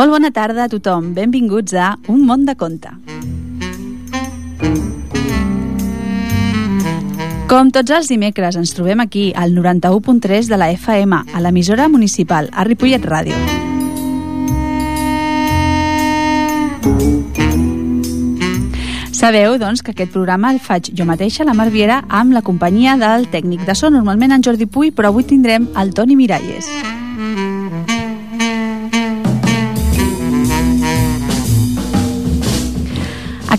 Molt bona tarda a tothom. Benvinguts a Un món de conte. Com tots els dimecres, ens trobem aquí, al 91.3 de la FM, a l'emissora municipal, a Ripollet Ràdio. Sabeu, doncs, que aquest programa el faig jo mateixa, la Mar Viera, amb la companyia del tècnic de so, normalment en Jordi Puy, però avui tindrem el Toni Miralles.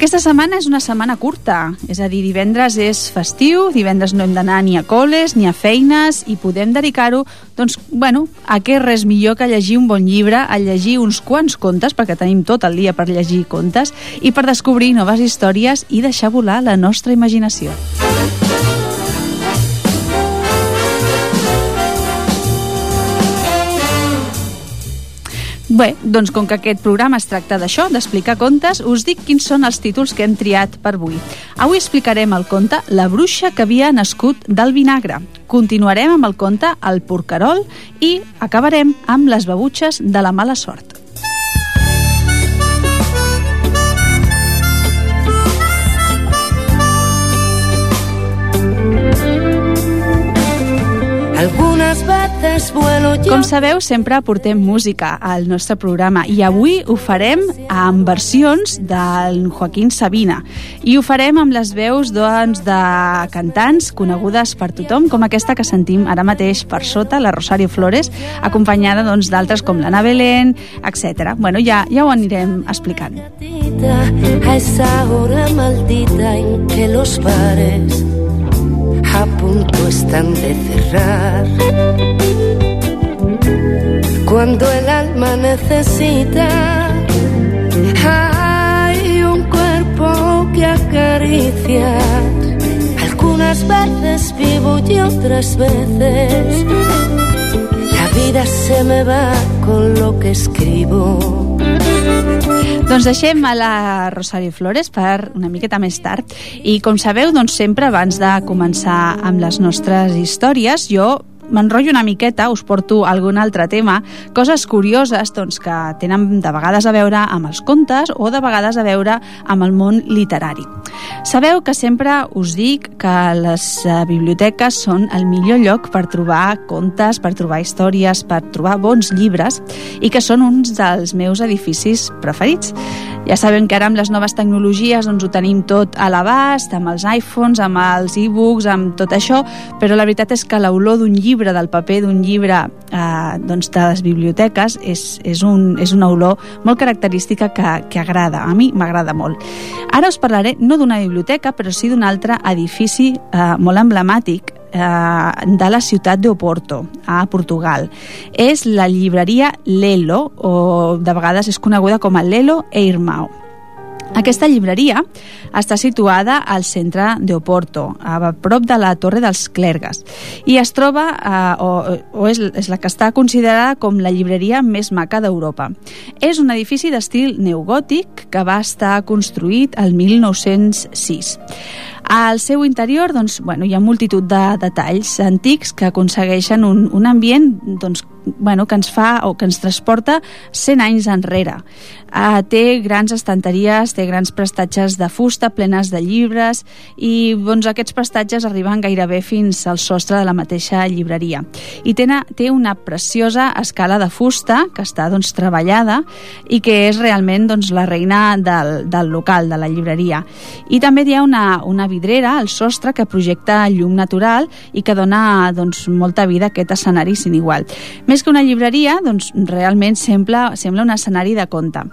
Aquesta setmana és una setmana curta, és a dir, divendres és festiu, divendres no hem d'anar ni a col·les ni a feines i podem dedicar-ho, doncs, bueno, a què res millor que llegir un bon llibre, a llegir uns quants contes, perquè tenim tot el dia per llegir contes, i per descobrir noves històries i deixar volar la nostra imaginació. Bé, doncs com que aquest programa es tracta d'això, d'explicar contes, us dic quins són els títols que hem triat per avui. Avui explicarem el conte La bruixa que havia nascut del vinagre. Continuarem amb el conte El porcarol i acabarem amb les babutxes de la mala sort. Algunes. Com sabeu, sempre aportem música al nostre programa i avui ho farem amb versions del Joaquín Sabina i ho farem amb les veus doncs, de cantants conegudes per tothom, com aquesta que sentim ara mateix per sota, la Rosario Flores, acompanyada doncs, d'altres com l'Anna Belén, etc. Bueno, ja, ja ho anirem explicant. A esa hora maldita en que los bares a punto están de cerrar. Cuando el alma necesita, hay un cuerpo que acariciar. Algunas veces vivo y otras veces la vida se me va con lo que escribo. Doncs deixem a la Rosario Flores per una miqueta més tard. I com sabeu, doncs sempre abans de començar amb les nostres històries, jo m'enrotllo una miqueta, us porto algun altre tema, coses curioses doncs, que tenen de vegades a veure amb els contes o de vegades a veure amb el món literari. Sabeu que sempre us dic que les eh, biblioteques són el millor lloc per trobar contes, per trobar històries, per trobar bons llibres i que són uns dels meus edificis preferits. Ja sabem que ara amb les noves tecnologies doncs, ho tenim tot a l'abast, amb els iPhones, amb els e-books, amb tot això, però la veritat és que l'olor d'un llibre, del paper d'un llibre eh, doncs, de les biblioteques és, és, un, és una olor molt característica que, que agrada. A mi m'agrada molt. Ara us parlaré no d'una biblioteca, però sí d'un altre edifici eh, molt emblemàtic eh, de la ciutat d'Oporto, a Portugal. És la llibreria Lelo, o de vegades és coneguda com a Lelo Eirmao. Aquesta llibreria està situada al centre d'Oporto, a prop de la Torre dels Clergues, i es troba, eh, o, o és, és la que està considerada com la llibreria més maca d'Europa. És un edifici d'estil neogòtic que va estar construït el 1906. Al seu interior doncs, bueno, hi ha multitud de detalls antics que aconsegueixen un, un ambient doncs, bueno, que ens fa o que ens transporta 100 anys enrere. Uh, té grans estanteries, té grans prestatges de fusta plenes de llibres i doncs, aquests prestatges arriben gairebé fins al sostre de la mateixa llibreria. I té, té una preciosa escala de fusta que està doncs, treballada i que és realment doncs, la reina del, del local, de la llibreria. I també hi ha una, una vidrera al sostre que projecta llum natural i que dona doncs, molta vida a aquest escenari sin igual. Més que una llibreria, doncs realment sembla, sembla un escenari de conte.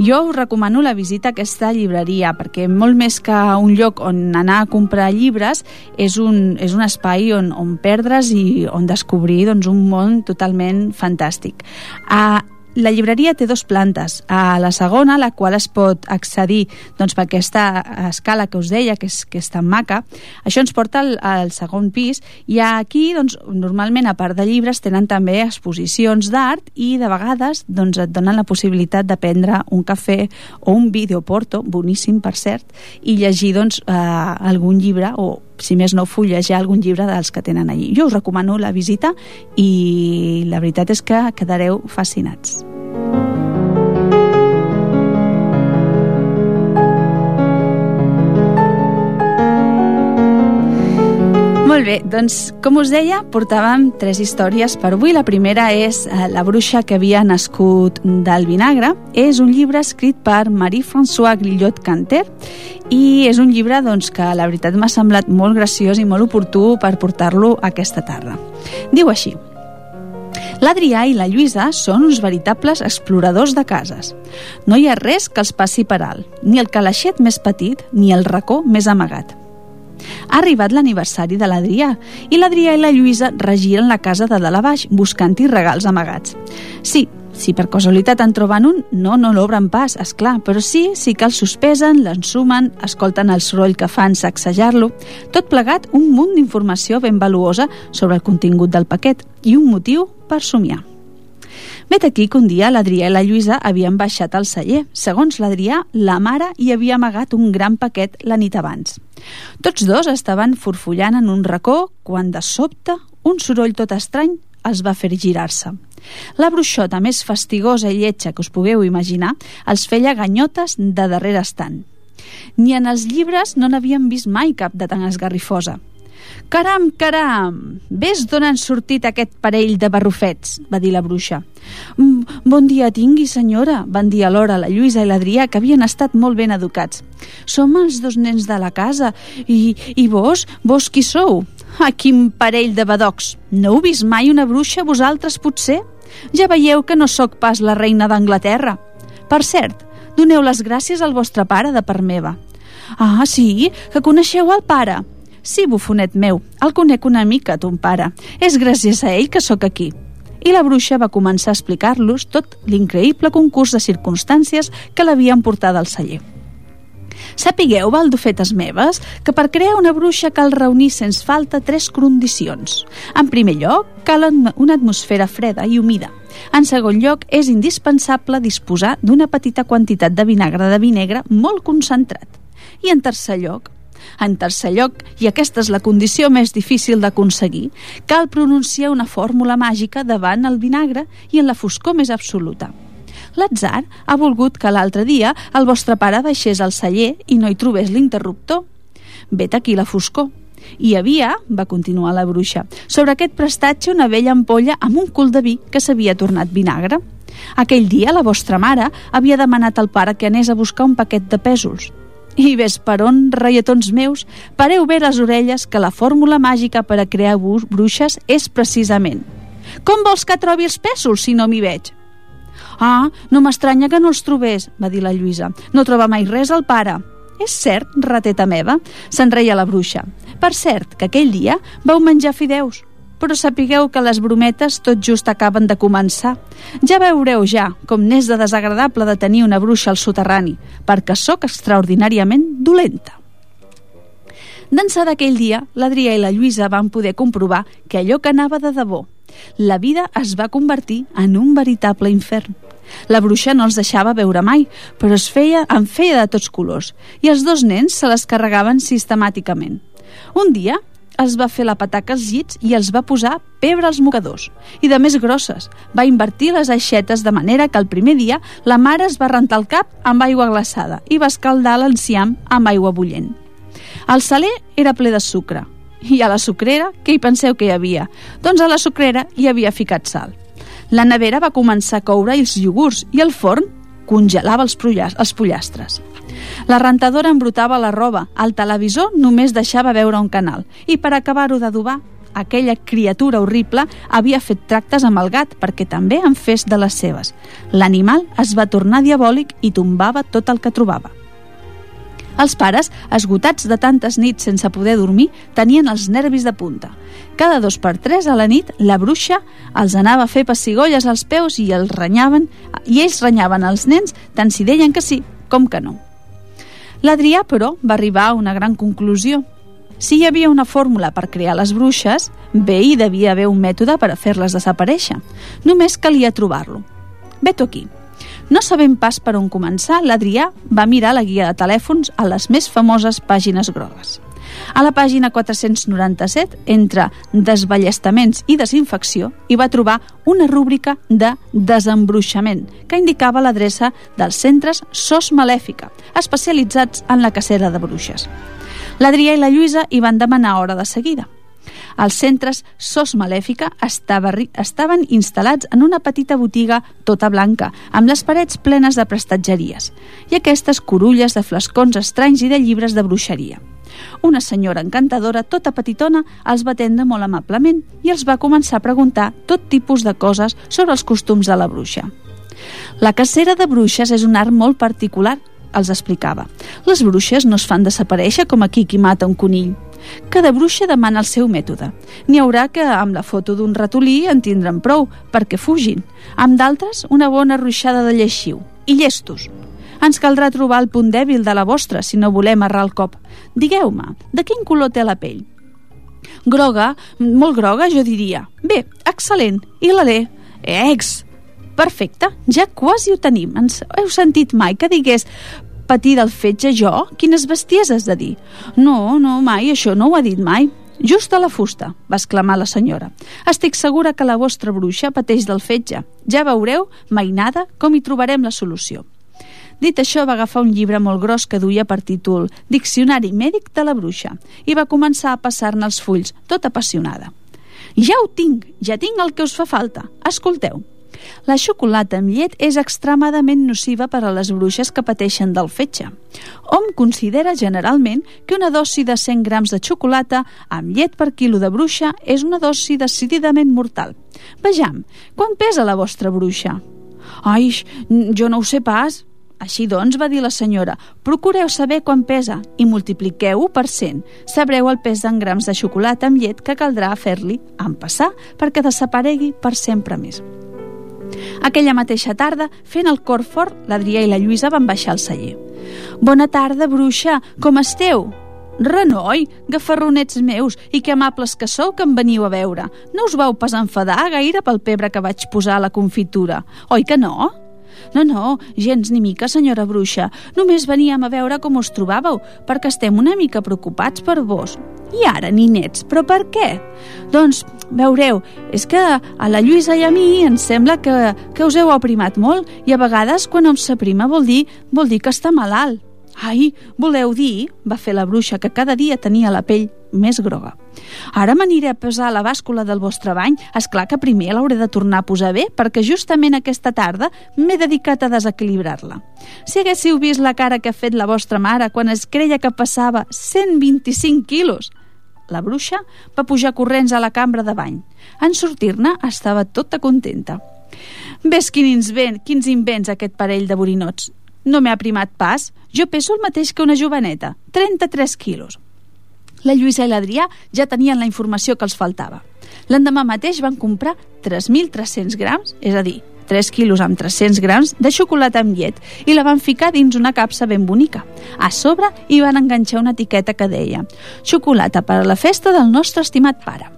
Jo us recomano la visita a aquesta llibreria perquè molt més que un lloc on anar a comprar llibres és un, és un espai on, on perdre's i on descobrir doncs, un món totalment fantàstic. A la llibreria té dos plantes. A la segona, la qual es pot accedir doncs, per aquesta escala que us deia, que és, que és tan maca, això ens porta al, al segon pis i aquí, doncs, normalment, a part de llibres, tenen també exposicions d'art i de vegades doncs, et donen la possibilitat de prendre un cafè o un videoporto, boníssim per cert, i llegir doncs, eh, algun llibre o si més no, fullejar algun llibre dels que tenen allí. Jo us recomano la visita i la veritat és que quedareu fascinats. Molt bé, doncs, com us deia, portàvem tres històries per avui. La primera és eh, La bruixa que havia nascut del vinagre. És un llibre escrit per Marie-François Grillot-Canter i és un llibre doncs, que la veritat m'ha semblat molt graciós i molt oportú per portar-lo aquesta tarda. Diu així, L'Adrià i la Lluïsa són uns veritables exploradors de cases. No hi ha res que els passi per alt, ni el calaixet més petit ni el racó més amagat. Ha arribat l'aniversari de l'Adrià i l'Adrià i la Lluïsa regiren la casa de dalt a baix buscant-hi regals amagats. Sí, si per casualitat en troben un, no, no l'obren pas, és clar, però sí, sí que el sospesen, l'ensumen, escolten el soroll que fan sacsejar-lo, tot plegat un munt d'informació ben valuosa sobre el contingut del paquet i un motiu per somiar. Vet aquí que un dia l'Adrià i la Lluïsa havien baixat al celler. Segons l'Adrià, la mare hi havia amagat un gran paquet la nit abans. Tots dos estaven forfullant en un racó quan de sobte un soroll tot estrany els va fer girar-se. La bruixota més fastigosa i lletja que us pugueu imaginar els feia ganyotes de darrere estant. Ni en els llibres no n'havien vist mai cap de tan esgarrifosa. Caram, caram! Ves d'on han sortit aquest parell de barrufets, va dir la bruixa. Mm, bon dia tingui, senyora, van dir alhora la Lluïsa i l'Adrià, que havien estat molt ben educats. Som els dos nens de la casa, i, i vos, vos qui sou? Ah, quin parell de badocs! No heu vist mai una bruixa, vosaltres, potser? Ja veieu que no sóc pas la reina d'Anglaterra. Per cert, doneu les gràcies al vostre pare de part meva. Ah, sí? Que coneixeu el pare? Sí, bufonet meu, el conec una mica, ton pare. És gràcies a ell que sóc aquí. I la bruixa va començar a explicar-los tot l'increïble concurs de circumstàncies que l'havien portat al celler. Sapigueu, baldofetes meves, que per crear una bruixa cal reunir sens falta tres condicions. En primer lloc, cal una atmosfera freda i humida. En segon lloc, és indispensable disposar d'una petita quantitat de vinagre de vi negre molt concentrat. I en tercer lloc, en tercer lloc, i aquesta és la condició més difícil d'aconseguir, cal pronunciar una fórmula màgica davant el vinagre i en la foscor més absoluta. L'atzar ha volgut que l'altre dia el vostre pare baixés al celler i no hi trobés l'interruptor. Vet aquí la foscor. Hi havia, va continuar la bruixa, sobre aquest prestatge una vella ampolla amb un cul de vi que s'havia tornat vinagre. Aquell dia la vostra mare havia demanat al pare que anés a buscar un paquet de pèsols. I ves per on, reietons meus, pareu bé les orelles que la fórmula màgica per a crear bruixes és precisament Com vols que trobi els pèsols si no m'hi veig? Ah, no m'estranya que no els trobés, va dir la Lluïsa. No troba mai res al pare. És cert, rateta meva, se'n reia la bruixa. Per cert, que aquell dia vau menjar fideus però sapigueu que les brometes tot just acaben de començar. Ja veureu ja com n'és de desagradable de tenir una bruixa al soterrani, perquè sóc extraordinàriament dolenta. D'ençà d'aquell dia, l'Adrià i la Lluïsa van poder comprovar que allò que anava de debò. La vida es va convertir en un veritable infern. La bruixa no els deixava veure mai, però es feia, en feia de tots colors, i els dos nens se les carregaven sistemàticament. Un dia, es va fer la pataca als llits i els va posar pebre als mocadors. I de més grosses, va invertir les aixetes de manera que el primer dia la mare es va rentar el cap amb aigua glaçada i va escaldar l'enciam amb aigua bullent. El saler era ple de sucre. I a la sucrera, què hi penseu que hi havia? Doncs a la sucrera hi havia ficat sal. La nevera va començar a coure els iogurts i el forn congelava els, pollastres. La rentadora embrutava la roba, el televisor només deixava veure un canal i per acabar-ho d'adobar, aquella criatura horrible havia fet tractes amb el gat perquè també en fes de les seves. L'animal es va tornar diabòlic i tombava tot el que trobava. Els pares, esgotats de tantes nits sense poder dormir, tenien els nervis de punta. Cada dos per tres a la nit, la bruixa els anava a fer pessigolles als peus i els renyaven, i ells renyaven els nens tant si deien que sí com que no. L'Adrià, però, va arribar a una gran conclusió. Si hi havia una fórmula per crear les bruixes, bé hi devia haver un mètode per a fer-les desaparèixer. Només calia trobar-lo. Vet aquí. No sabem pas per on començar, l'Adrià va mirar la guia de telèfons a les més famoses pàgines grogues. A la pàgina 497, entre desballestaments i desinfecció, hi va trobar una rúbrica de desembruixament, que indicava l'adreça dels centres SOS Malèfica, especialitzats en la cacera de bruixes. L'Adrià i la Lluïsa hi van demanar hora de seguida. Els centres SOS Malèfica estava, estaven instal·lats en una petita botiga tota blanca, amb les parets plenes de prestatgeries, i aquestes corulles de flascons estranys i de llibres de bruixeria. Una senyora encantadora, tota petitona, els va atendre molt amablement i els va començar a preguntar tot tipus de coses sobre els costums de la bruixa. La cacera de bruixes és un art molt particular, els explicava. Les bruixes no es fan desaparèixer com aquí qui mata un conill. Cada bruixa demana el seu mètode. N'hi haurà que amb la foto d'un ratolí en tindran prou, perquè fugin. Amb d'altres, una bona ruixada de lleixiu. I llestos. Ens caldrà trobar el punt dèbil de la vostra si no volem errar el cop. Digueu-me, de quin color té la pell? Groga, molt groga, jo diria. Bé, excel·lent. I l'alè? Ex! Perfecte, ja quasi ho tenim. Ens heu sentit mai que digués patir del fetge jo? Quines besties has de dir? No, no, mai, això no ho ha dit mai. Just a la fusta, va exclamar la senyora. Estic segura que la vostra bruixa pateix del fetge. Ja veureu, mainada, com hi trobarem la solució. Dit això, va agafar un llibre molt gros que duia per títol Diccionari mèdic de la bruixa i va començar a passar-ne els fulls, tot apassionada. Ja ho tinc, ja tinc el que us fa falta. Escolteu, la xocolata amb llet és extremadament nociva per a les bruixes que pateixen del fetge. Hom considera generalment que una dosi de 100 grams de xocolata amb llet per quilo de bruixa és una dosi decididament mortal. Vejam, quan pesa la vostra bruixa? Ai, jo no ho sé pas. Així doncs, va dir la senyora, procureu saber quan pesa i multipliqueu-ho per 100. Sabreu el pes en grams de xocolata amb llet que caldrà fer-li en passar perquè desaparegui per sempre més. Aquella mateixa tarda, fent el cor fort, l'Adrià i la Lluïsa van baixar al celler. Bona tarda, bruixa, com esteu? Renoi, gafarronets meus, i que amables que sou que em veniu a veure. No us vau pas enfadar gaire pel pebre que vaig posar a la confitura, oi que no? No, no, gens ni mica, senyora bruixa. Només veníem a veure com us trobàveu, perquè estem una mica preocupats per vos. I ara, ninets, però per què? Doncs, veureu, és que a la Lluïsa i a mi ens sembla que, que us heu aprimat molt i a vegades quan hom s'aprima vol dir, vol dir que està malalt. Ai, voleu dir, va fer la bruixa, que cada dia tenia la pell més groga. Ara m'aniré a pesar la bàscula del vostre bany. És clar que primer l'hauré de tornar a posar bé, perquè justament aquesta tarda m'he dedicat a desequilibrar-la. Si haguéssiu vist la cara que ha fet la vostra mare quan es creia que passava 125 quilos, la bruixa va pujar corrents a la cambra de bany. En sortir-ne estava tota contenta. Ves quins, invents, quins invents aquest parell de borinots. No m'he aprimat pas. Jo peso el mateix que una joveneta, 33 quilos. La Lluïsa i l'Adrià ja tenien la informació que els faltava. L'endemà mateix van comprar 3.300 grams, és a dir, 3 quilos amb 300 grams de xocolata amb llet i la van ficar dins una capsa ben bonica. A sobre hi van enganxar una etiqueta que deia «Xocolata per a la festa del nostre estimat pare».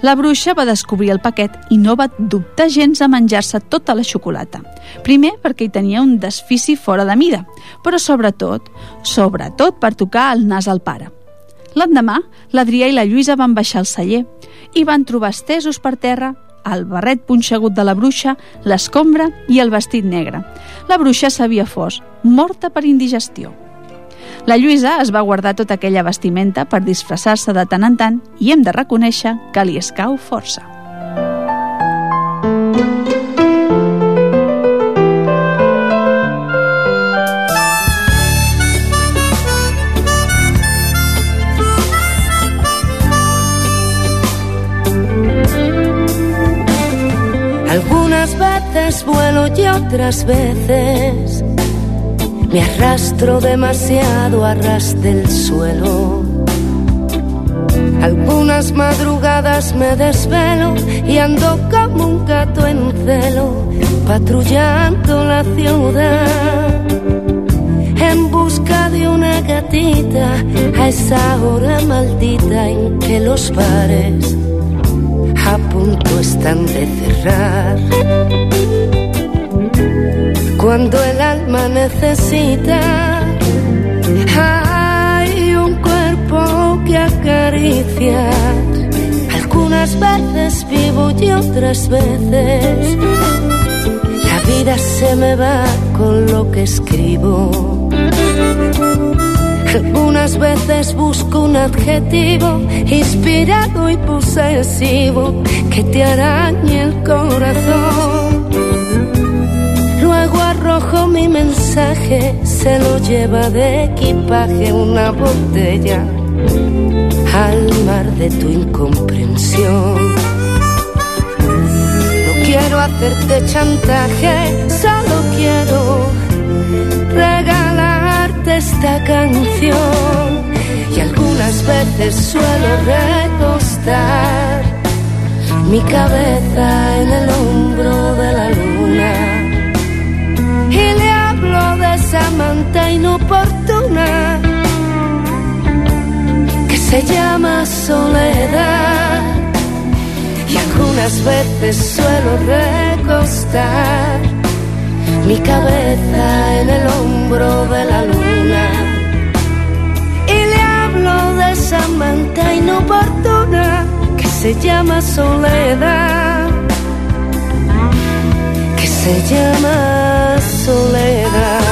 La bruixa va descobrir el paquet i no va dubtar gens a menjar-se tota la xocolata. Primer perquè hi tenia un desfici fora de mida, però sobretot, sobretot per tocar el nas al pare. L'endemà, l'Adrià i la Lluïsa van baixar al celler i van trobar estesos per terra el barret punxegut de la bruixa, l'escombra i el vestit negre. La bruixa s'havia fos, morta per indigestió. La Lluïsa es va guardar tota aquella vestimenta per disfressar-se de tant en tant i hem de reconèixer que li escau força. Veces vuelo y otras veces me arrastro demasiado a ras del suelo. Algunas madrugadas me desvelo y ando como un gato en celo, patrullando la ciudad. En busca de una gatita a esa hora maldita en que los bares a punto están de cerrar. Cuando el alma necesita, hay un cuerpo cambiar. Algunas veces vivo y otras veces la vida se me va con lo que escribo. Algunas veces busco un adjetivo inspirado y posesivo que te arañe el corazón. Mi mensaje, se lo lleva de equipaje una botella al mar de tu incomprensión. No quiero hacerte chantaje, solo quiero regalarte esta canción. Y algunas veces suelo recostar mi cabeza en el hombro de la luna. Esa manta inoportuna se llama soledad. Y algunas veces suelo recostar mi cabeza en el hombro de la luna. Y le hablo de esa manta inoportuna que se llama soledad. Que se llama soledad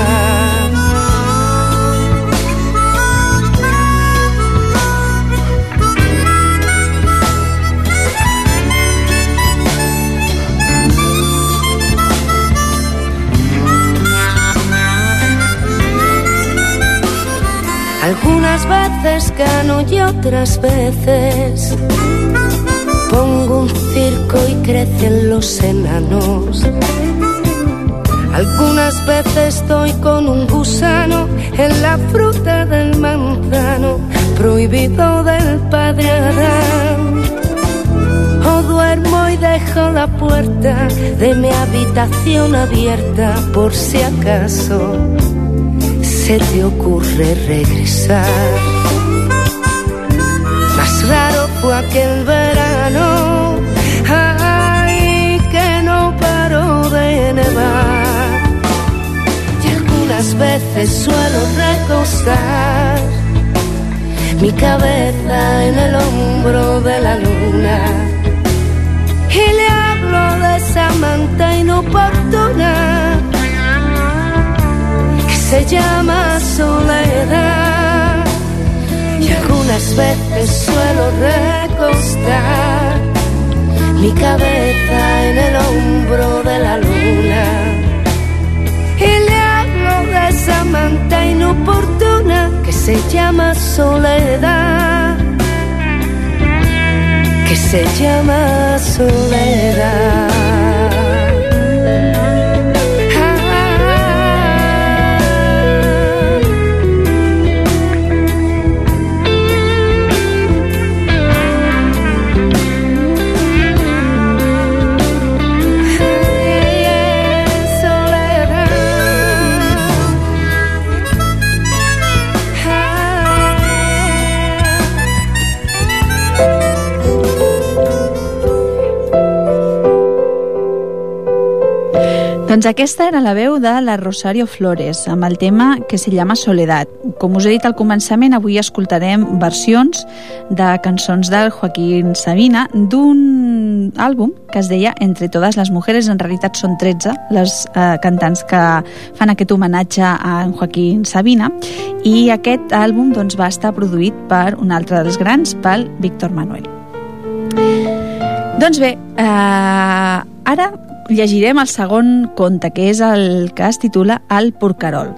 Algunas veces gano y otras veces pongo un circo y crecen los enanos. Algunas veces estoy con un gusano en la fruta del manzano prohibido del padre Adán. O duermo y dejo la puerta de mi habitación abierta por si acaso se te ocurre regresar. Más raro fue aquel verano, ay, que no paró de nevar. Y algunas veces suelo recostar mi cabeza en el hombro de la luna. Y le hablo de esa manta inoportuna se llama soledad y algunas veces suelo recostar mi cabeza en el hombro de la luna y le hablo de esa manta inoportuna que se llama soledad que se llama soledad Doncs aquesta era la veu de la Rosario Flores, amb el tema que se llama Soledad. Com us he dit al començament, avui escoltarem versions de cançons del Joaquín Sabina d'un àlbum que es deia Entre totes les mujeres. En realitat són 13 les eh, cantants que fan aquest homenatge a en Joaquín Sabina i aquest àlbum doncs, va estar produït per un altre dels grans, pel Víctor Manuel. Doncs bé, eh, ara llegirem el segon conte, que és el que es titula El porcarol.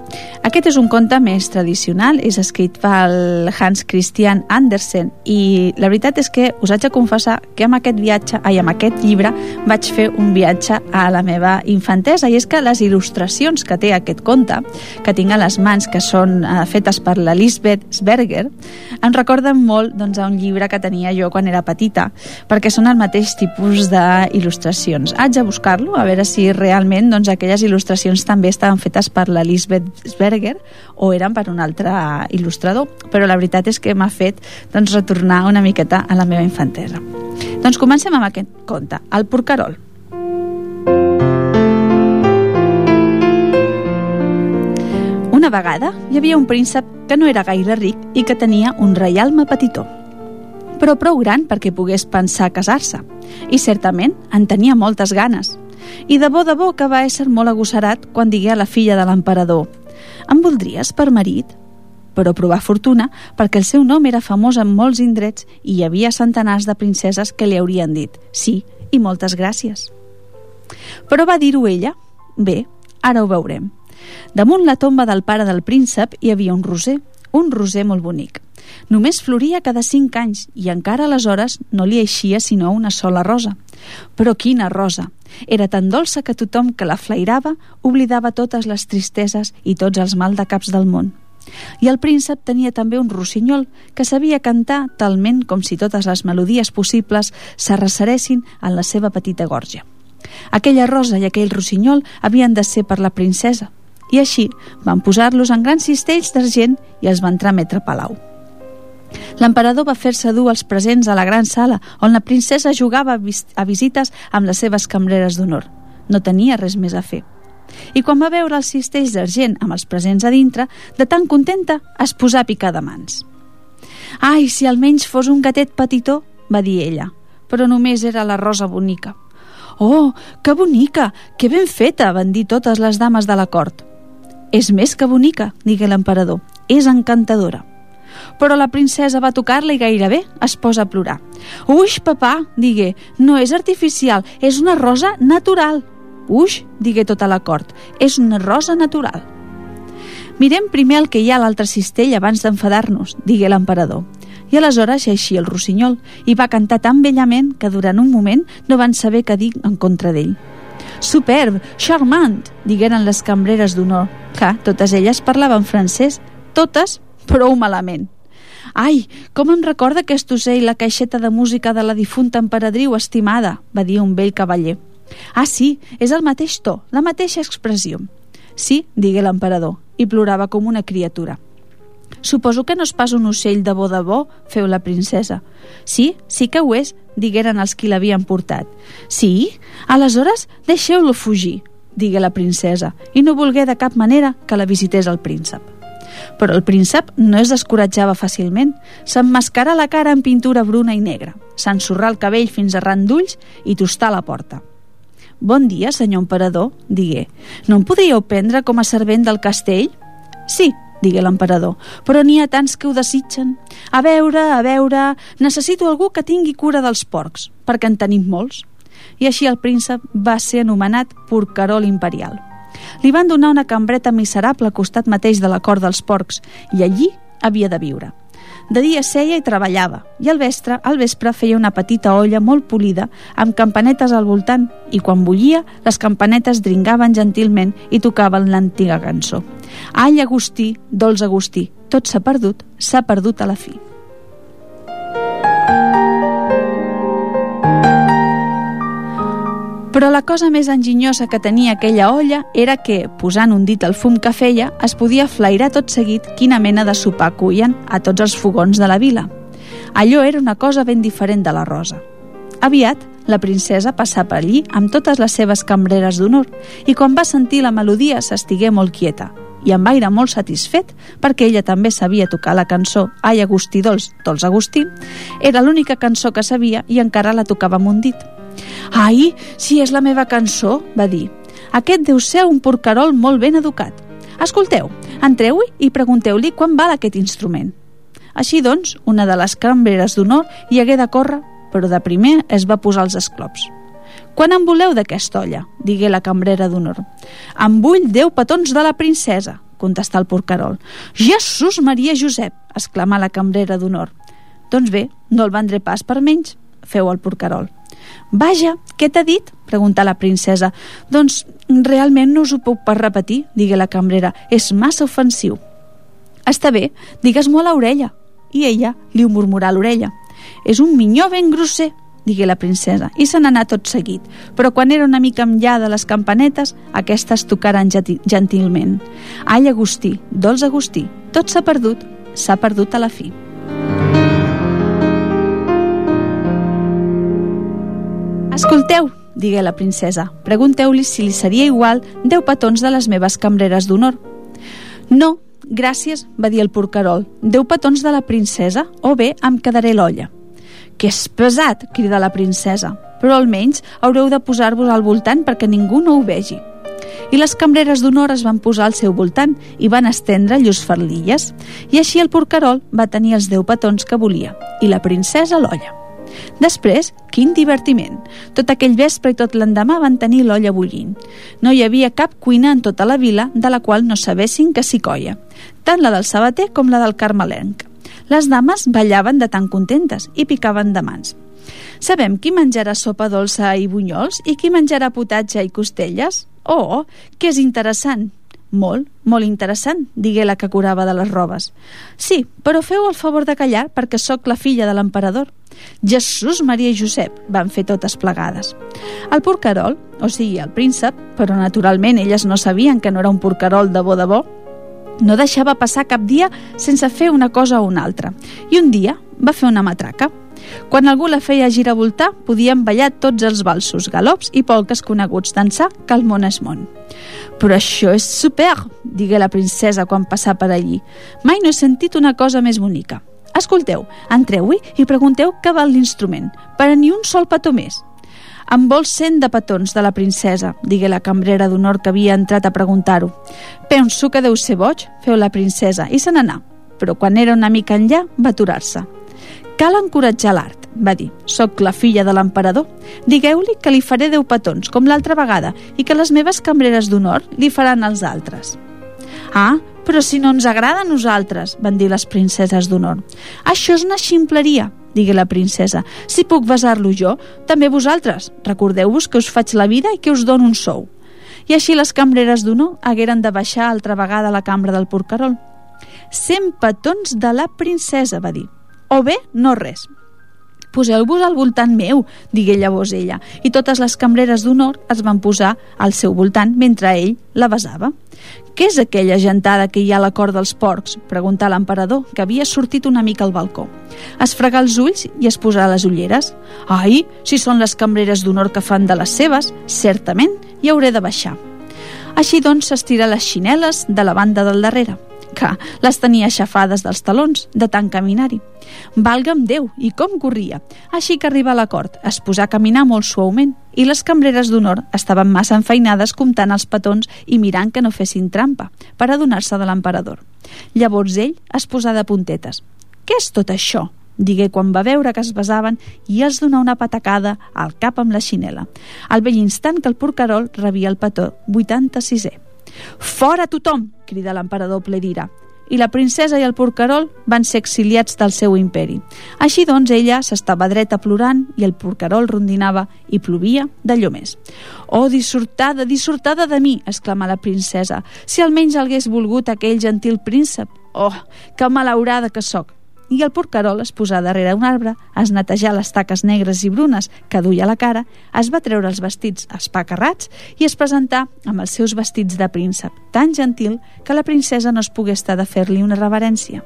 Aquest és un conte més tradicional, és escrit pel Hans Christian Andersen i la veritat és que us haig de confessar que amb aquest viatge, ai, amb aquest llibre vaig fer un viatge a la meva infantesa i és que les il·lustracions que té aquest conte, que tinc a les mans, que són eh, fetes per la Lisbeth Sberger, em recorden molt doncs, a un llibre que tenia jo quan era petita, perquè són el mateix tipus d'il·lustracions. Haig de buscar buscar-lo, a veure si realment doncs, aquelles il·lustracions també estaven fetes per la Lisbeth o eren per un altre il·lustrador, però la veritat és que m'ha fet doncs, retornar una miqueta a la meva infantesa. Doncs comencem amb aquest conte, el porcarol. Una vegada hi havia un príncep que no era gaire ric i que tenia un reialme petitó. però prou gran perquè pogués pensar casar-se. I certament en tenia moltes ganes. I de bo de bo que va ésser molt agossarat quan digué a la filla de l'emperador «Em voldries per marit?» però provar fortuna perquè el seu nom era famós en molts indrets i hi havia centenars de princeses que li haurien dit «Sí, i moltes gràcies». Però va dir-ho ella? Bé, ara ho veurem. Damunt la tomba del pare del príncep hi havia un roser, un roser molt bonic. Només floria cada cinc anys i encara aleshores no li eixia sinó una sola rosa. Però quina rosa! Era tan dolça que tothom que la flairava oblidava totes les tristeses i tots els maldecaps del món. I el príncep tenia també un rossinyol que sabia cantar talment com si totes les melodies possibles s'arreceressin en la seva petita gorja. Aquella rosa i aquell rossinyol havien de ser per la princesa, i així van posar-los en grans cistells d'argent i els van trametre a palau. L'emperador va fer-se dur els presents a la gran sala on la princesa jugava a visites amb les seves cambreres d'honor. No tenia res més a fer. I quan va veure els cistells d'argent amb els presents a dintre, de tan contenta es posà a picar de mans. «Ai, si almenys fos un gatet petitó», va dir ella, però només era la rosa bonica. «Oh, que bonica! Que ben feta!» van dir totes les dames de la cort. «És més que bonica», digué l'emperador. «És encantadora». Però la princesa va tocar-la i gairebé es posa a plorar. «Uix, papà», digué, «no és artificial, és una rosa natural». «Uix», digué tota la cort, «és una rosa natural». Mirem primer el que hi ha a l'altre cistell abans d'enfadar-nos, digué l'emperador. I aleshores així el rossinyol i va cantar tan bellament que durant un moment no van saber què dir en contra d'ell. Superb, charmant, digueren les cambreres d'honor. Clar, totes elles parlaven francès, totes prou malament. Ai, com em recorda aquest ocell la caixeta de música de la difunta emperadriu estimada, va dir un vell cavaller. Ah, sí, és el mateix to, la mateixa expressió. Sí, digué l'emperador, i plorava com una criatura. Suposo que no és pas un ocell de bo de bo, feu la princesa. Sí, sí que ho és, digueren els qui l'havien portat. Sí? Aleshores, deixeu-lo fugir, digué la princesa, i no volgué de cap manera que la visités el príncep. Però el príncep no es descoratjava fàcilment. S'emmascara la cara en pintura bruna i negra, s'ensorrà el cabell fins a ran d'ulls i tostà la porta. Bon dia, senyor emperador, digué. No em podríeu prendre com a servent del castell? Sí, digué l'emperador, però n'hi ha tants que ho desitgen. A veure, a veure, necessito algú que tingui cura dels porcs, perquè en tenim molts. I així el príncep va ser anomenat porcarol imperial. Li van donar una cambreta miserable al costat mateix de la cort dels porcs i allí havia de viure. De dia seia i treballava, i al vespre, al vespre feia una petita olla molt polida, amb campanetes al voltant, i quan bullia, les campanetes dringaven gentilment i tocaven l'antiga cançó. Ai, Agustí, dolç Agustí, tot s'ha perdut, s'ha perdut a la fi. Però la cosa més enginyosa que tenia aquella olla era que, posant un dit al fum que feia, es podia flairar tot seguit quina mena de sopar cuien a tots els fogons de la vila. Allò era una cosa ben diferent de la rosa. Aviat, la princesa passà per allí amb totes les seves cambreres d'honor i quan va sentir la melodia s'estigué molt quieta i amb aire molt satisfet perquè ella també sabia tocar la cançó Ai Agustí Dols, Dols Agustí, era l'única cançó que sabia i encara la tocava amb un dit. Ai, si és la meva cançó, va dir. Aquest deu ser un porcarol molt ben educat. Escolteu, entreu-hi i pregunteu-li quan val aquest instrument. Així doncs, una de les cambreres d'honor hi hagué de córrer, però de primer es va posar els esclops. Quan en voleu d'aquesta olla? digué la cambrera d'honor. En vull deu petons de la princesa, contestà el porcarol. Jesús Maria Josep, exclamà la cambrera d'honor. Doncs bé, no el vendré pas per menys, feu el porcarol. Vaja, què t'ha dit? preguntà la princesa. Doncs realment no us ho puc pas repetir, digué la cambrera. És massa ofensiu. Està bé, digues-m'ho a l'orella. I ella li ho murmurà a l'orella. És un minyó ben grosser, digué la princesa, i se n'anà tot seguit. Però quan era una mica enllà de les campanetes, aquestes tocaran gentilment. Ai, Agustí, dolç Agustí, tot s'ha perdut, s'ha perdut a la fi. Escolteu, digué la princesa, pregunteu-li si li seria igual deu petons de les meves cambreres d'honor. No, gràcies, va dir el porcarol, deu petons de la princesa o bé em quedaré l'olla. Que és pesat, crida la princesa, però almenys haureu de posar-vos al voltant perquè ningú no ho vegi. I les cambreres d'honor es van posar al seu voltant i van estendre llurs farlilles. I així el porcarol va tenir els deu petons que volia i la princesa l'olla. Després, quin divertiment! Tot aquell vespre i tot l'endemà van tenir l'olla bullint. No hi havia cap cuina en tota la vila de la qual no sabessin que s'hi coia, tant la del sabater com la del carmelenc. Les dames ballaven de tan contentes i picaven de mans. Sabem qui menjarà sopa dolça i bunyols i qui menjarà potatge i costelles? Oh, que és interessant! Molt, molt interessant, digué la que curava de les robes. Sí, però feu el favor de callar perquè sóc la filla de l'emperador. Jesús, Maria i Josep, van fer totes plegades. El porcarol, o sigui, el príncep, però naturalment elles no sabien que no era un porcarol de bo de bo, no deixava passar cap dia sense fer una cosa o una altra. I un dia va fer una matraca. Quan algú la feia giravoltar, podien ballar tots els balsos, galops i polques coneguts d'ençà que el món és món. Però això és super, digué la princesa quan passà per allí. Mai no he sentit una cosa més bonica. Escolteu, entreu-hi i pregunteu què val l'instrument, per a ni un sol petó més. Em vols cent de petons de la princesa, digué la cambrera d'honor que havia entrat a preguntar-ho. Penso que deu ser boig, feu la princesa, i se n'anà. Però quan era una mica enllà, va aturar-se. Cal encoratjar l'art, va dir. Soc la filla de l'emperador. Digueu-li que li faré deu petons, com l'altra vegada, i que les meves cambreres d'honor li faran els altres. Ah, però si no ens agrada a nosaltres, van dir les princeses d'honor. Això és una ximpleria, digué la princesa. Si puc besar-lo jo, també vosaltres. Recordeu-vos que us faig la vida i que us dono un sou. I així les cambreres d'honor hagueren de baixar altra vegada a la cambra del porcarol. Cent petons de la princesa, va dir o bé no res. Poseu-vos al voltant meu, digué llavors ella, i totes les cambreres d'honor es van posar al seu voltant mentre ell la besava. Què és aquella gentada que hi ha a la cort dels porcs? preguntà l'emperador, que havia sortit una mica al balcó. Es fregà els ulls i es posà les ulleres. Ai, si són les cambreres d'honor que fan de les seves, certament hi hauré de baixar. Així doncs s'estira les xineles de la banda del darrere que les tenia aixafades dels talons, de tant caminar-hi. Valga'm Déu, i com corria! Així que arriba a la cort, es posà a caminar molt suaument i les cambreres d'honor estaven massa enfeinades comptant els petons i mirant que no fessin trampa, per adonar-se de l'emperador. Llavors ell es posà de puntetes. Què és tot això? digué quan va veure que es besaven i els donà una patacada al cap amb la xinela. Al vell instant que el porcarol rebia el petó 86è. Fora tothom! Crida l'emperador ple d'ira. I la princesa i el porcarol van ser exiliats del seu imperi. Així doncs ella s'estava dreta plorant i el porcarol rondinava i plovia d'allò més. Oh, dissortada, dissortada de mi, exclama la princesa. Si almenys hagués volgut aquell gentil príncep. Oh, que malaurada que sóc i el porcarol es posà darrere un arbre, es netejà les taques negres i brunes que duia a la cara, es va treure els vestits espacarrats i es presentà amb els seus vestits de príncep, tan gentil que la princesa no es pogué estar de fer-li una reverència.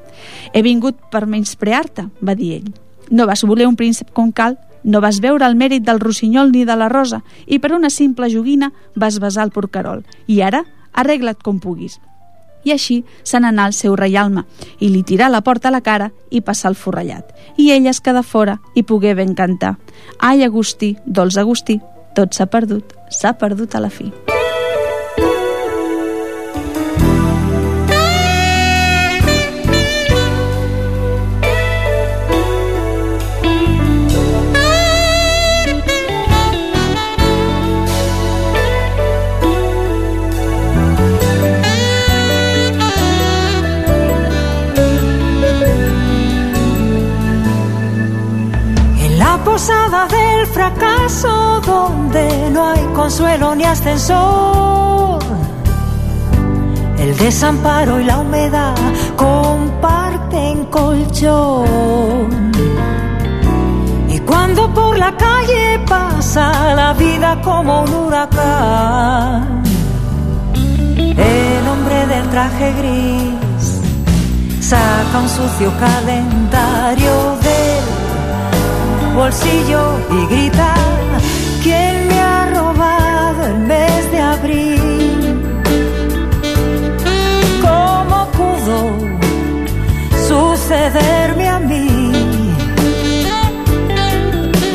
«He vingut per menysprear-te», va dir ell. «No vas voler un príncep com cal, no vas veure el mèrit del rossinyol ni de la rosa i per una simple joguina vas besar el porcarol. I ara, arregla't com puguis i així se n'anà al seu reialme i li tirà la porta a la cara i passà el forrellat. I ella es quedà fora i pogué ben cantar. Ai, Agustí, dolç Agustí, tot s'ha perdut, s'ha perdut a la fi. Fracaso donde no hay consuelo ni ascensor. El desamparo y la humedad comparten colchón. Y cuando por la calle pasa la vida como un huracán, el hombre del traje gris saca un sucio calendario del bolsillo y grita, ¿quién me ha robado el mes de abril? ¿Cómo pudo sucederme a mí?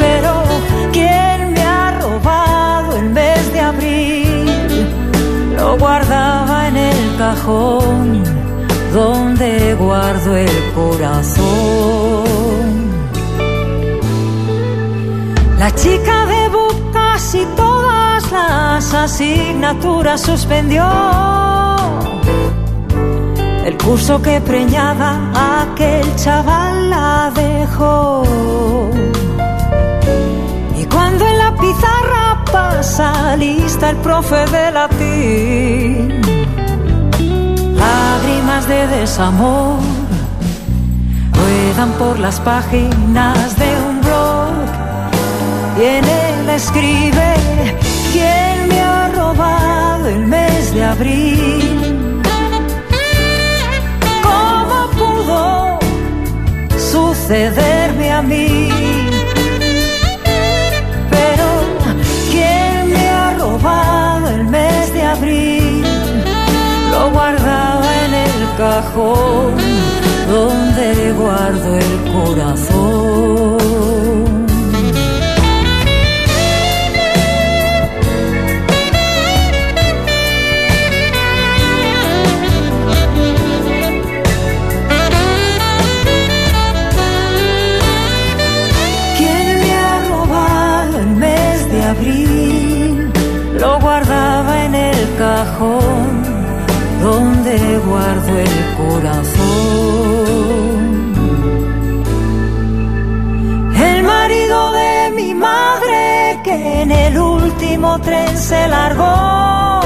Pero, ¿quién me ha robado el mes de abril? Lo guardaba en el cajón donde guardo el corazón. La chica de casi todas las asignaturas suspendió. El curso que preñaba aquel chaval la dejó. Y cuando en la pizarra pasa lista el profe de latín, lágrimas de desamor ruedan por las páginas de un y en él escribe quién me ha robado el mes de abril. ¿Cómo pudo sucederme a mí? Pero quién me ha robado el mes de abril lo guardaba en el cajón donde guardo el corazón. Donde guardo el corazón. El marido de mi madre que en el último tren se largó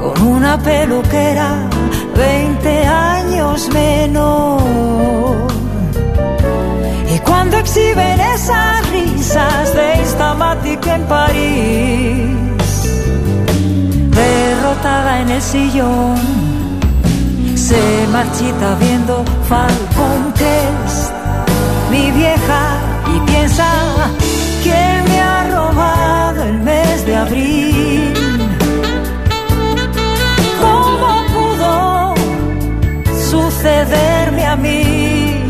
con una peluquera 20 años menor. Cuando exhiben esas risas de Instamatic en París, derrotada en el sillón. Se marchita viendo Falcon mi vieja, y piensa que me ha robado el mes de abril. ¿Cómo pudo sucederme a mí?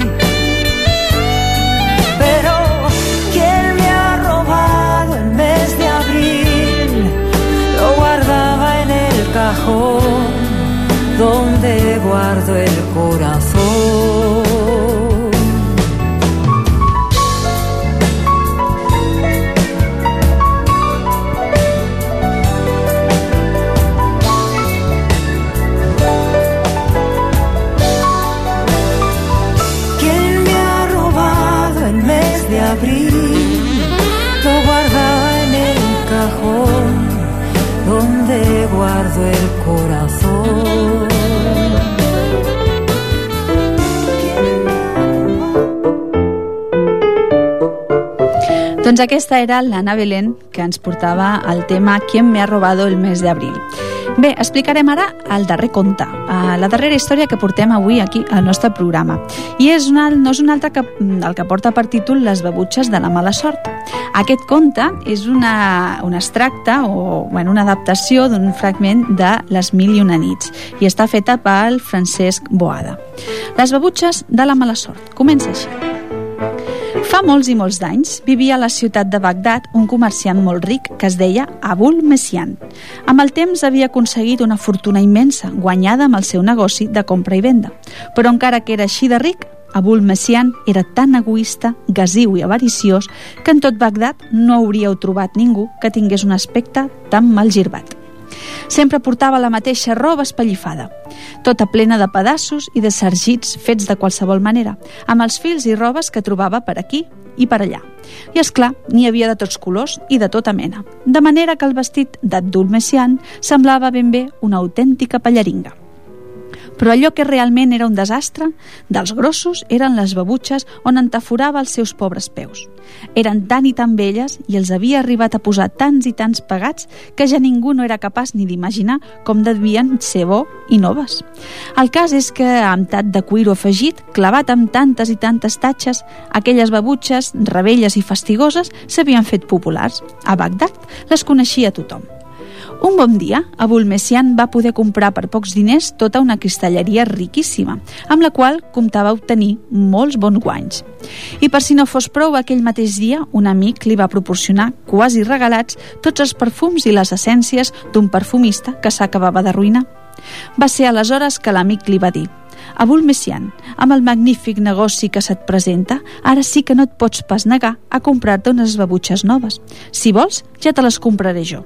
Donde guardo el corazón. Doncs aquesta era l'Anna Belén, que ens portava el tema «Quién me ha robado el mes de abril». Bé, explicarem ara el darrer conte, eh, la darrera història que portem avui aquí al nostre programa. I és una, no és un altre que, el que porta per títol Les babutxes de la mala sort. Aquest conte és una, un extracte o bueno, una adaptació d'un fragment de Les mil i una nits i està feta pel Francesc Boada. Les babutxes de la mala sort. Comença així. Fa molts i molts d'anys vivia a la ciutat de Bagdad un comerciant molt ric que es deia Abul Messian. Amb el temps havia aconseguit una fortuna immensa, guanyada amb el seu negoci de compra i venda. Però encara que era així de ric, Abul Messian era tan egoista, gasiu i avariciós que en tot Bagdad no hauríeu trobat ningú que tingués un aspecte tan mal girbat. Sempre portava la mateixa roba espallifada, tota plena de pedassos i de sargits fets de qualsevol manera, amb els fils i robes que trobava per aquí i per allà. I és clar, n'hi havia de tots colors i de tota mena, de manera que el vestit d'Abdul Messian semblava ben bé una autèntica pallaringa. Però allò que realment era un desastre, dels grossos, eren les babutxes on entaforava els seus pobres peus. Eren tan i tan velles i els havia arribat a posar tants i tants pegats que ja ningú no era capaç ni d'imaginar com devien ser bo i noves. El cas és que, amb tat de cuiro afegit, clavat amb tantes i tantes tatxes, aquelles babutxes, rebelles i fastigoses, s'havien fet populars. A Bagdad les coneixia tothom. Un bon dia, Abul Messian va poder comprar per pocs diners tota una cristalleria riquíssima, amb la qual comptava obtenir molts bons guanys. I per si no fos prou, aquell mateix dia, un amic li va proporcionar, quasi regalats, tots els perfums i les essències d'un perfumista que s'acabava d'arruïnar. Va ser aleshores que l'amic li va dir Abul Messian, amb el magnífic negoci que se't presenta, ara sí que no et pots pas negar a comprar-te unes babutxes noves. Si vols, ja te les compraré jo.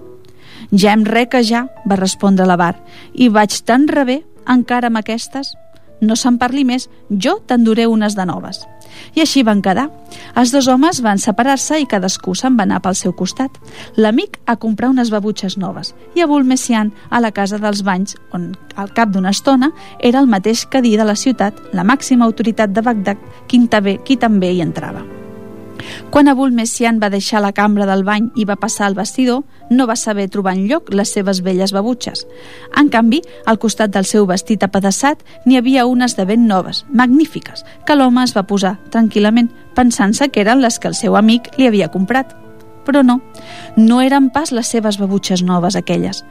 Ja em reca ja, va respondre la Bar, i vaig tan rebé, encara amb aquestes. No se'n parli més, jo t'enduré unes de noves. I així van quedar. Els dos homes van separar-se i cadascú se'n va anar pel seu costat. L'amic a comprar unes babutxes noves i a Bulmessian a la casa dels banys, on al cap d'una estona era el mateix cadí de la ciutat, la màxima autoritat de Bagdad, qui també, qui també hi entrava. Quan Abul Messian va deixar la cambra del bany i va passar al vestidor, no va saber trobar en lloc les seves velles babutxes. En canvi, al costat del seu vestit apedaçat n'hi havia unes de ben noves, magnífiques, que l'home es va posar tranquil·lament, pensant-se que eren les que el seu amic li havia comprat però no, no eren pas les seves babutxes noves aquelles.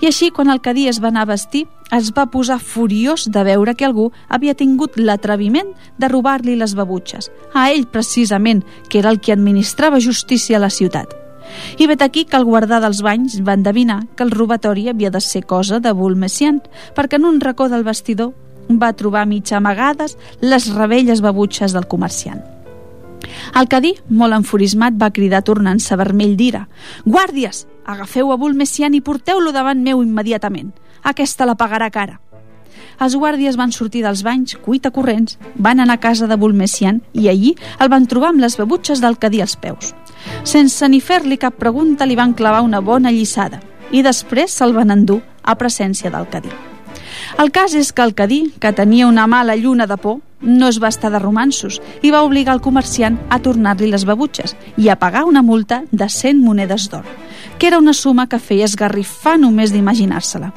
I així, quan el cadí es va anar a vestir, es va posar furiós de veure que algú havia tingut l'atreviment de robar-li les babutxes, a ell precisament, que era el que administrava justícia a la ciutat. I vet aquí que el guardar dels banys va endevinar que el robatori havia de ser cosa de Bulmessian, perquè en un racó del vestidor va trobar mitja amagades les rebelles babutxes del comerciant. El cadí, molt enfurismat, va cridar tornant-se vermell d'ira. Guàrdies! Agafeu a Bull Messian i porteu-lo davant meu immediatament. Aquesta la pagarà cara. Els guàrdies van sortir dels banys, cuita corrents, van anar a casa de Bulmessian i allí el van trobar amb les babutxes del cadí als peus. Sense ni fer-li cap pregunta li van clavar una bona lliçada i després se'l van endur a presència del cadí. El cas és que el cadí, que tenia una mala lluna de por, no es va estar de romansos i va obligar el comerciant a tornar-li les babutxes i a pagar una multa de 100 monedes d'or, que era una suma que feia esgarrifar només d'imaginar-se-la.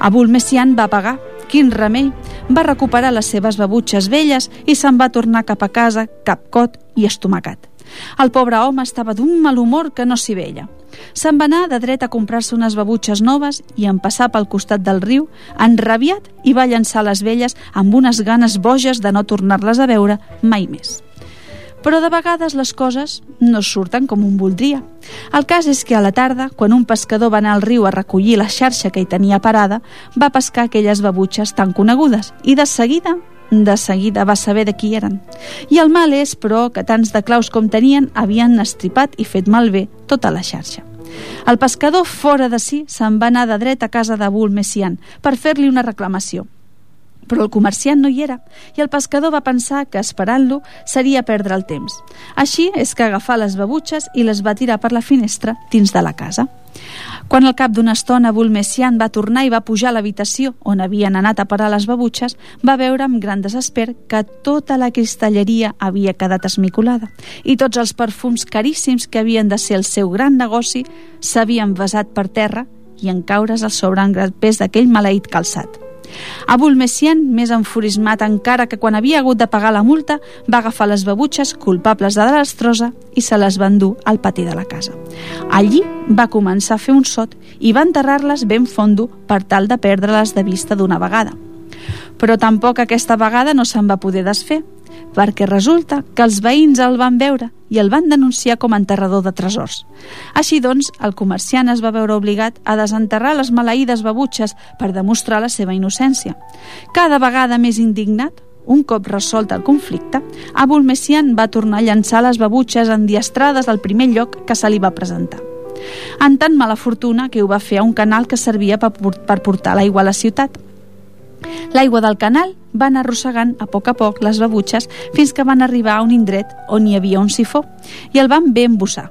Abul Messian va pagar, quin remei, va recuperar les seves babutxes velles i se'n va tornar cap a casa, capcot i estomacat. El pobre home estava d'un mal humor que no s'hi veia. Se'n va anar de dret a comprar-se unes babutxes noves i en passar pel costat del riu, enrabiat, i va llançar les velles amb unes ganes boges de no tornar-les a veure mai més. Però de vegades les coses no surten com un voldria. El cas és que a la tarda, quan un pescador va anar al riu a recollir la xarxa que hi tenia parada, va pescar aquelles babutxes tan conegudes i de seguida de seguida va saber de qui eren. I el mal és, però, que tants de claus com tenien havien estripat i fet malbé tota la xarxa. El pescador, fora de si, se'n va anar de dret a casa de Bull Messian per fer-li una reclamació. Però el comerciant no hi era i el pescador va pensar que esperant-lo seria perdre el temps. Així és que agafà les babutxes i les va tirar per la finestra dins de la casa. Quan al cap d'una estona Bulmessian va tornar i va pujar a l'habitació on havien anat a parar les babutxes, va veure amb gran desesper que tota la cristalleria havia quedat esmicolada i tots els perfums caríssims que havien de ser el seu gran negoci s'havien vessat per terra i en caure's al sobre en gran pes d'aquell maleït calçat. Abul Messian, més enfurismat encara que quan havia hagut de pagar la multa, va agafar les babutxes culpables de desastrosa i se les va endur al pati de la casa. Allí va començar a fer un sot i va enterrar-les ben fondo per tal de perdre-les de vista d'una vegada. Però tampoc aquesta vegada no se'n va poder desfer, perquè resulta que els veïns el van veure i el van denunciar com a enterrador de tresors. Així doncs, el comerciant es va veure obligat a desenterrar les maleïdes babutxes per demostrar la seva innocència. Cada vegada més indignat, un cop resolt el conflicte, Abul Messian va tornar a llançar les babutxes endiastrades al primer lloc que se li va presentar. En tan mala fortuna que ho va fer a un canal que servia per portar l'aigua a la ciutat. L'aigua del canal va anar arrossegant a poc a poc les babutxes fins que van arribar a un indret on hi havia un sifó i el van bé embussar,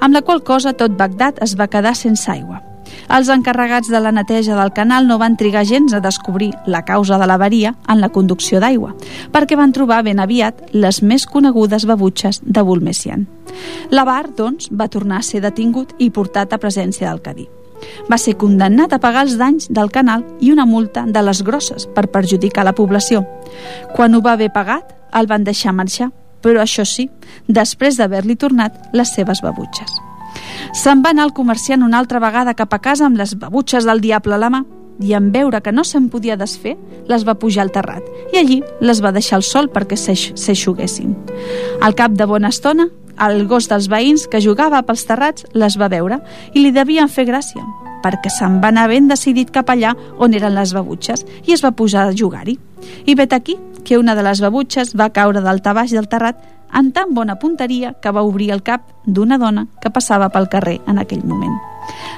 amb la qual cosa tot Bagdad es va quedar sense aigua. Els encarregats de la neteja del canal no van trigar gens a descobrir la causa de l'avaria en la conducció d'aigua, perquè van trobar ben aviat les més conegudes babutxes de Bulmessian. L'avar, doncs, va tornar a ser detingut i portat a presència del cadí. Va ser condemnat a pagar els danys del canal i una multa de les grosses per perjudicar la població. Quan ho va haver pagat, el van deixar marxar, però això sí, després d'haver-li tornat les seves babutxes. Se'n va anar el comerciant una altra vegada cap a casa amb les babutxes del diable a la mà i en veure que no se'n podia desfer, les va pujar al terrat i allí les va deixar al sol perquè s'eixuguessin. Al cap de bona estona, el gos dels veïns que jugava pels terrats les va veure i li devien fer gràcia, perquè se'n va anar ben decidit cap allà on eren les babutxes i es va posar a jugar-hi. I vet aquí que una de les babutxes va caure d'alta baix del terrat amb tan bona punteria que va obrir el cap d'una dona que passava pel carrer en aquell moment.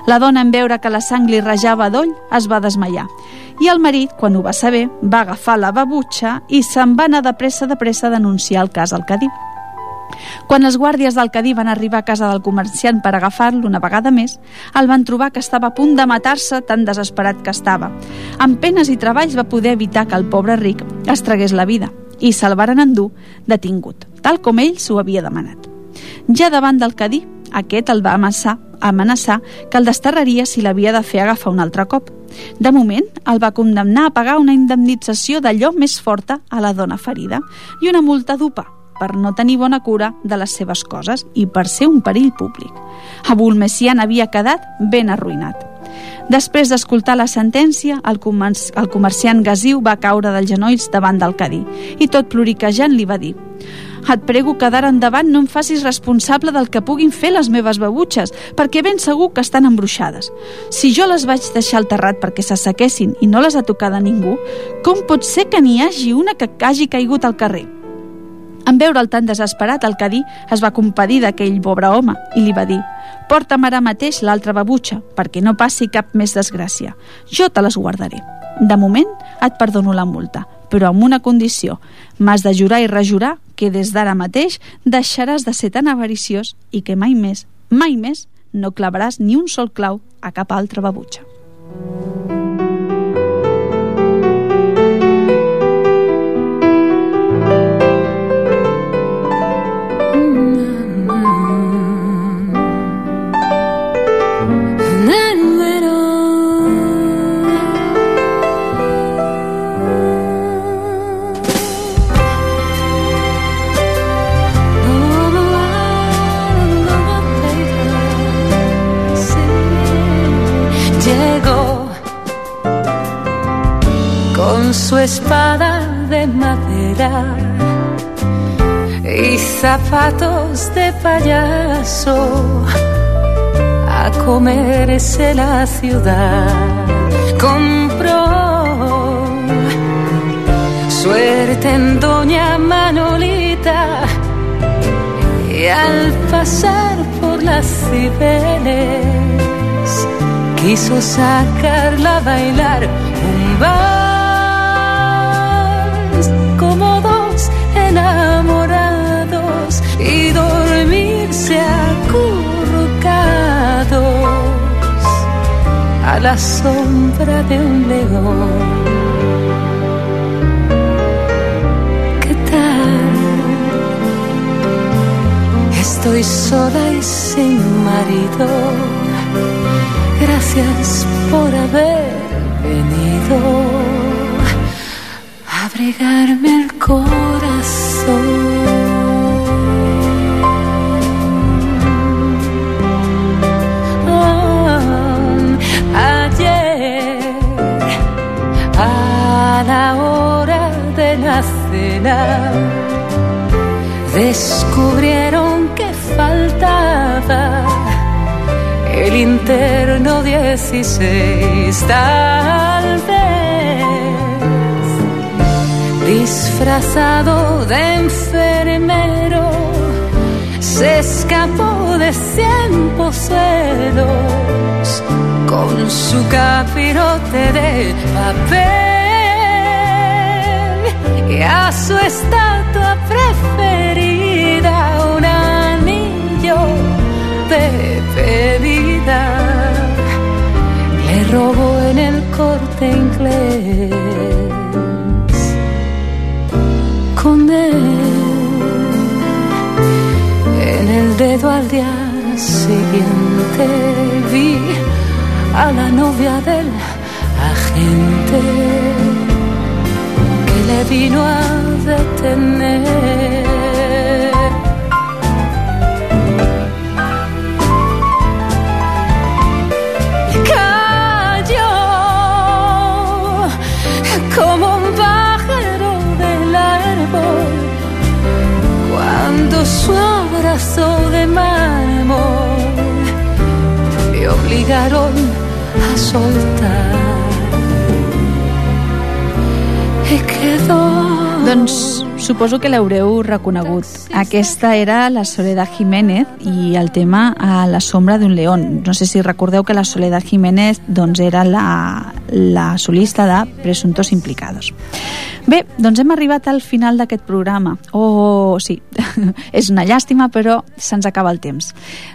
La dona, en veure que la sang li rajava d'oll, es va desmaiar. I el marit, quan ho va saber, va agafar la babutxa i se'n va anar de pressa de pressa a denunciar el cas al Cadí. Quan els guàrdies del Cadí van arribar a casa del comerciant per agafar-lo una vegada més, el van trobar que estava a punt de matar-se tan desesperat que estava. Amb penes i treballs va poder evitar que el pobre ric es tragués la vida i se'l varen endur detingut, tal com ell s'ho havia demanat. Ja davant del Cadí, aquest el va amenaçar, amenaçar que el desterraria si l'havia de fer agafar un altre cop. De moment, el va condemnar a pagar una indemnització d'allò més forta a la dona ferida i una multa d'upa per no tenir bona cura de les seves coses i per ser un perill públic. Abul Messian havia quedat ben arruïnat. Després d'escoltar la sentència, el, comer el comerciant Gasiu va caure dels genolls davant del cadí i tot ploriquejant li va dir et prego que d'ara endavant no em facis responsable del que puguin fer les meves babutxes, perquè ben segur que estan embruixades. Si jo les vaig deixar al terrat perquè s'assequessin i no les ha tocat a ningú, com pot ser que n'hi hagi una que hagi caigut al carrer? En veure'l tan desesperat, el cadí es va compadir d'aquell pobre home i li va dir «Porta'm ara mateix l'altra babutxa, perquè no passi cap més desgràcia. Jo te les guardaré. De moment et perdono la multa, però amb una condició. M'has de jurar i rejurar que des d'ara mateix deixaràs de ser tan avariciós i que mai més, mai més, no clavaràs ni un sol clau a cap altra babutxa. Su espada de madera y zapatos de payaso a comerse la ciudad. Compró suerte en Doña Manolita y al pasar por las cibeles quiso sacarla a bailar un bar enamorados y dormirse acurrucados a la sombra de un león. ¿Qué tal? Estoy sola y sin marido. Gracias por haber venido abrigarme el corazón. ayer, a la hora de la cena, descubrieron que faltaba el interno 16, tal disfrazado de enfermero, se escapó de cien poseros con su capirote de papel. Y a su estatua preferida un anillo de pedida le robó en el corte inglés En el dedo al día siguiente vi a la novia del agente que le vino a detener. Abrazo de mármol me obligaron a soltar. Y quedó Doncs suposo que l'haureu reconegut. Aquesta era la Soledad Jiménez i el tema a la sombra d'un león. No sé si recordeu que la Soledad Jiménez doncs, era la, la solista de Presuntos Implicados. Bé, doncs hem arribat al final d'aquest programa. Oh, sí, és una llàstima, però se'ns acaba el temps.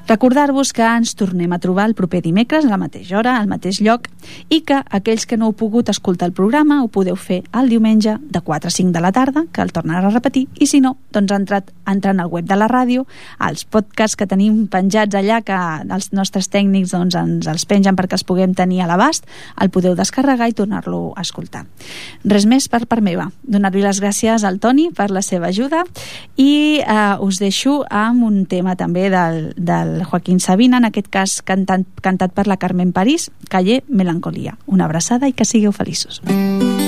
Recordar-vos que ens tornem a trobar el proper dimecres a la mateixa hora, al mateix lloc, i que aquells que no heu pogut escoltar el programa ho podeu fer el diumenge de 4 a 5 de la tarda, que el tornarà a repetir, i si no, doncs entrat, entrant al web de la ràdio, als podcasts que tenim penjats allà, que els nostres tècnics doncs, ens els pengen perquè els puguem tenir a l'abast, el podeu i tornar-lo a escoltar. Res més per part meva. Donar-li les gràcies al Toni per la seva ajuda i eh, us deixo amb un tema també del, del Joaquín Sabina, en aquest cas cantant, cantat per la Carmen París, Calle Melancolia. Una abraçada i que sigueu feliços. como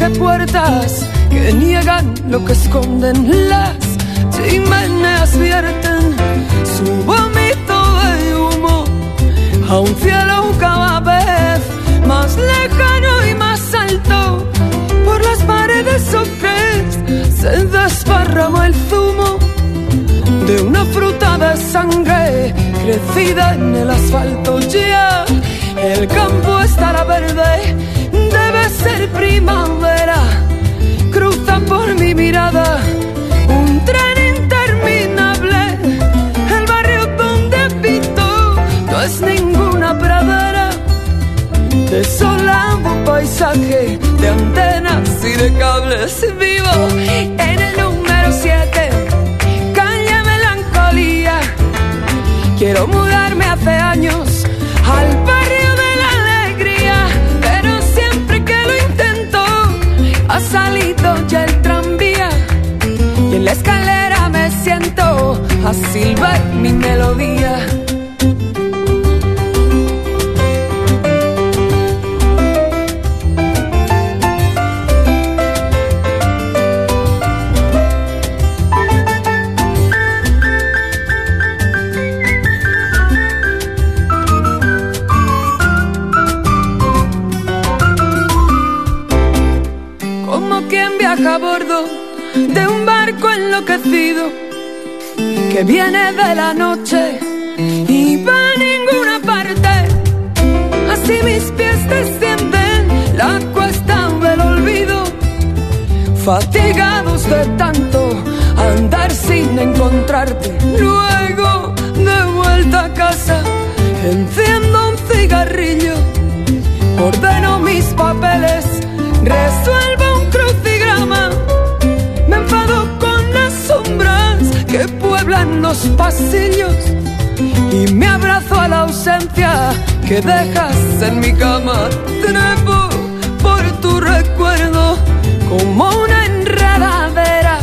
que puertas que niegan lo que esconden las chimeneas vierten su vómito de humo a un cielo cada vez más lejano y más alto. Por las paredes ocres se desparrama el zumo de una fruta de sangre crecida en el asfalto. Ya el campo estará verde, debe ser primavera. Cruza por mi mirada un tren interminable. El barrio donde habito no es ninguna pradera desolado paisaje de antenas y de cables. Vivo en el número 7, calle melancolía. Quiero mudarme hace años al barrio en la escalera me siento a silbar mi melodía. De un barco enloquecido que viene de la noche y va a ninguna parte. Así mis pies descienden la cuesta del olvido, fatigados de tanto andar sin encontrarte. Luego de vuelta a casa, enciendo un cigarrillo ordeno los pasillos y me abrazo a la ausencia que dejas en mi cama. Trepo por tu recuerdo como una enredadera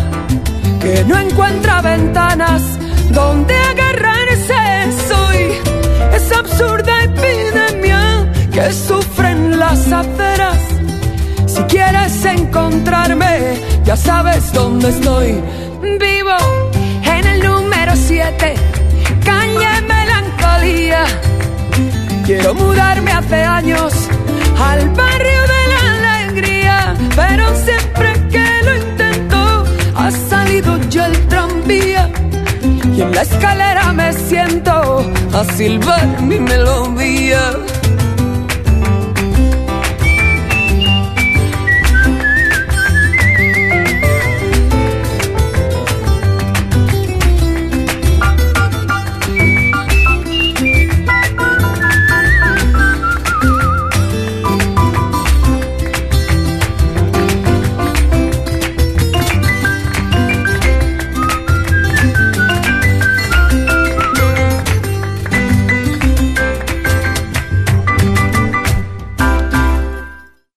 que no encuentra ventanas donde agarrarse. Soy esa absurda epidemia que sufren las aceras. Si quieres encontrarme, ya sabes dónde estoy. Vivo número 7, calle Melancolía. Quiero mudarme hace años al barrio de la alegría, pero siempre que lo intento, ha salido ya el tranvía. Y en la escalera me siento a silbar mi melodía.